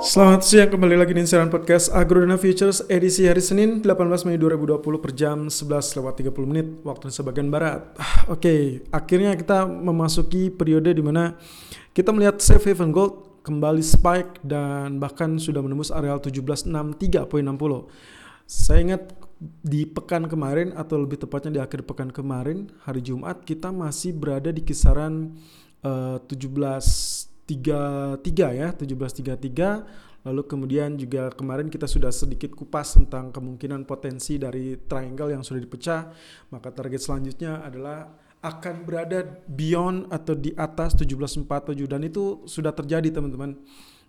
Selamat siang kembali lagi di Insiran Podcast Agrodana Futures edisi hari Senin 18 Mei 2020 per jam 11 lewat 30 menit waktu Indonesia bagian Barat. Oke, okay, akhirnya kita memasuki periode di mana kita melihat safe haven gold kembali spike dan bahkan sudah menembus areal 1763.60. Saya ingat di pekan kemarin atau lebih tepatnya di akhir pekan kemarin hari Jumat kita masih berada di kisaran uh, 17 1733 ya 1733 lalu kemudian juga kemarin kita sudah sedikit kupas tentang kemungkinan potensi dari triangle yang sudah dipecah. Maka target selanjutnya adalah akan berada beyond atau di atas 1747 dan itu sudah terjadi teman-teman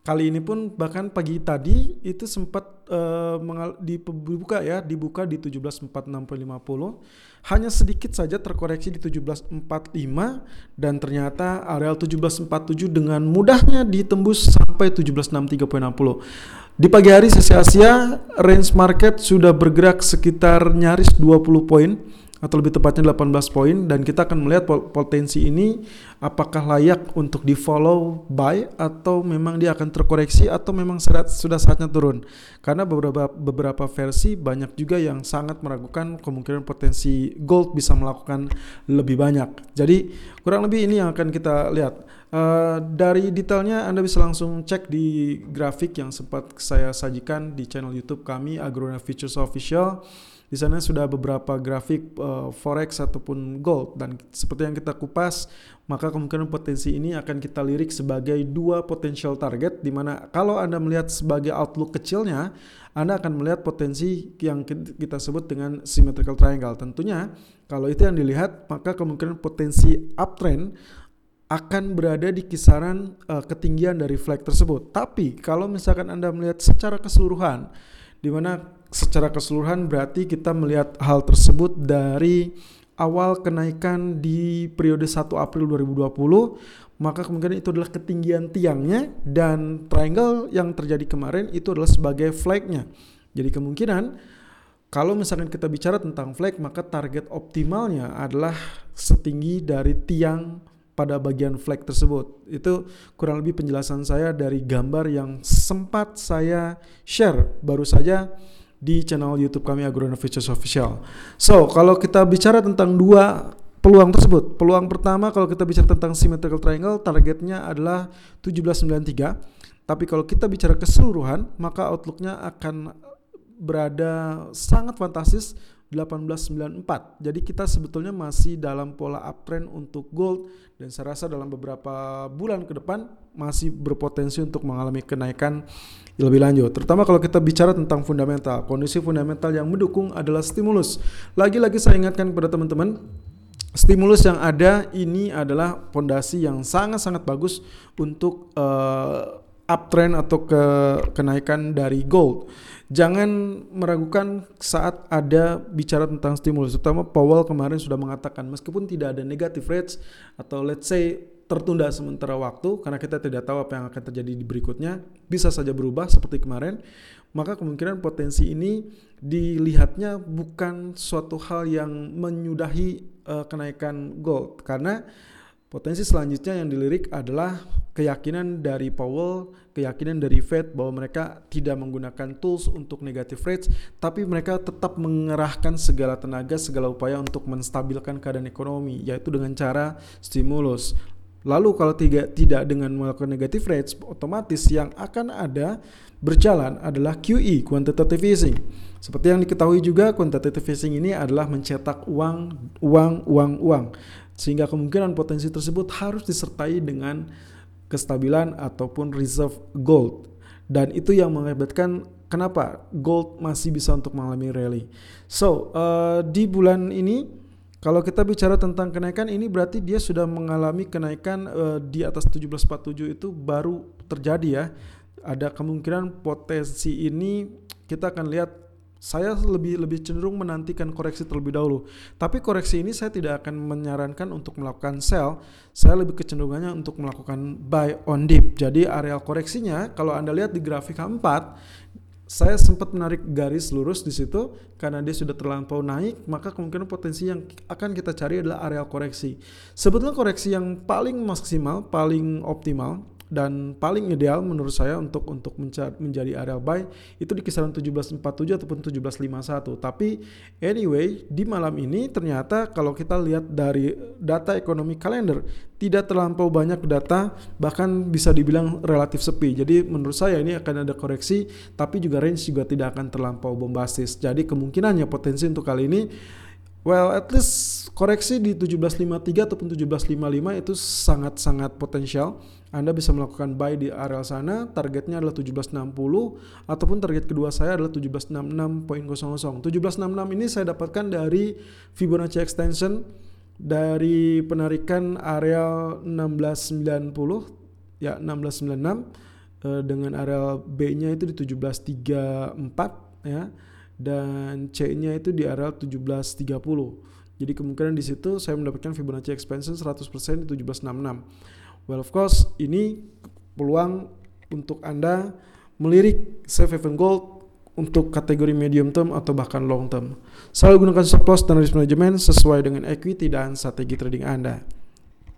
Kali ini pun bahkan pagi tadi itu sempat uh, dibuka ya, dibuka di 17.4650. Hanya sedikit saja terkoreksi di 17.45 dan ternyata areal 17.47 dengan mudahnya ditembus sampai 17.63.60. Di pagi hari sesi Asia, range market sudah bergerak sekitar nyaris 20 poin atau lebih tepatnya 18 poin dan kita akan melihat potensi ini apakah layak untuk di follow buy atau memang dia akan terkoreksi atau memang sudah saatnya turun? Karena beberapa beberapa versi banyak juga yang sangat meragukan kemungkinan potensi gold bisa melakukan lebih banyak. Jadi kurang lebih ini yang akan kita lihat. Uh, dari detailnya Anda bisa langsung cek di grafik yang sempat saya sajikan di channel YouTube kami Agrona Futures Official. Di sana sudah beberapa grafik uh, forex ataupun gold. Dan seperti yang kita kupas, maka kemungkinan potensi ini akan kita lirik sebagai dua potential target di mana kalau Anda melihat sebagai outlook kecilnya, Anda akan melihat potensi yang kita sebut dengan symmetrical triangle. Tentunya kalau itu yang dilihat, maka kemungkinan potensi uptrend akan berada di kisaran uh, ketinggian dari flag tersebut. Tapi kalau misalkan Anda melihat secara keseluruhan di mana secara keseluruhan berarti kita melihat hal tersebut dari awal kenaikan di periode 1 April 2020 maka kemungkinan itu adalah ketinggian tiangnya dan triangle yang terjadi kemarin itu adalah sebagai flagnya jadi kemungkinan kalau misalkan kita bicara tentang flag maka target optimalnya adalah setinggi dari tiang pada bagian flag tersebut. Itu kurang lebih penjelasan saya dari gambar yang sempat saya share baru saja di channel YouTube kami Agrona Futures Official. So, kalau kita bicara tentang dua peluang tersebut, peluang pertama kalau kita bicara tentang symmetrical triangle, targetnya adalah 1793. Tapi kalau kita bicara keseluruhan, maka outlooknya akan berada sangat fantastis 1894. Jadi kita sebetulnya masih dalam pola uptrend untuk gold dan saya rasa dalam beberapa bulan ke depan masih berpotensi untuk mengalami kenaikan lebih lanjut. Terutama kalau kita bicara tentang fundamental. Kondisi fundamental yang mendukung adalah stimulus. Lagi-lagi saya ingatkan kepada teman-teman stimulus yang ada ini adalah fondasi yang sangat-sangat bagus untuk uh, uptrend atau ke kenaikan dari gold jangan meragukan saat ada bicara tentang stimulus. Terutama Powell kemarin sudah mengatakan meskipun tidak ada negative rates atau let's say tertunda sementara waktu karena kita tidak tahu apa yang akan terjadi di berikutnya bisa saja berubah seperti kemarin maka kemungkinan potensi ini dilihatnya bukan suatu hal yang menyudahi uh, kenaikan gold karena Potensi selanjutnya yang dilirik adalah keyakinan dari Powell, keyakinan dari Fed bahwa mereka tidak menggunakan tools untuk negative rates, tapi mereka tetap mengerahkan segala tenaga, segala upaya untuk menstabilkan keadaan ekonomi, yaitu dengan cara stimulus. Lalu kalau tidak tidak dengan melakukan negative rates, otomatis yang akan ada berjalan adalah QE, quantitative easing. Seperti yang diketahui juga, quantitative easing ini adalah mencetak uang, uang, uang, uang. Sehingga kemungkinan potensi tersebut harus disertai dengan kestabilan ataupun reserve gold. Dan itu yang mengakibatkan kenapa gold masih bisa untuk mengalami rally. So, uh, di bulan ini kalau kita bicara tentang kenaikan ini berarti dia sudah mengalami kenaikan uh, di atas 1747 itu baru terjadi ya. Ada kemungkinan potensi ini kita akan lihat saya lebih lebih cenderung menantikan koreksi terlebih dahulu. Tapi koreksi ini saya tidak akan menyarankan untuk melakukan sell. Saya lebih kecenderungannya untuk melakukan buy on dip. Jadi area koreksinya kalau Anda lihat di grafik H4 saya sempat menarik garis lurus di situ karena dia sudah terlampau naik, maka kemungkinan potensi yang akan kita cari adalah area koreksi. Sebetulnya koreksi yang paling maksimal, paling optimal dan paling ideal menurut saya untuk untuk menjadi area buy itu di kisaran 1747 ataupun 1751. Tapi anyway, di malam ini ternyata kalau kita lihat dari data ekonomi kalender tidak terlampau banyak data bahkan bisa dibilang relatif sepi. Jadi menurut saya ini akan ada koreksi tapi juga range juga tidak akan terlampau bombastis. Jadi kemungkinannya potensi untuk kali ini Well, at least koreksi di 1753 ataupun 1755 itu sangat-sangat potensial. Anda bisa melakukan buy di area sana, targetnya adalah 1760 ataupun target kedua saya adalah 1766.00. 1766 ini saya dapatkan dari Fibonacci extension dari penarikan area 1690 ya 1696 eh, dengan area B-nya itu di 1734 ya dan C-nya itu di area 1730. Jadi kemungkinan di situ saya mendapatkan Fibonacci expansion 100% di 1766. Well of course ini peluang untuk Anda melirik safe haven gold untuk kategori medium term atau bahkan long term. Selalu gunakan stop loss dan risk management sesuai dengan equity dan strategi trading Anda.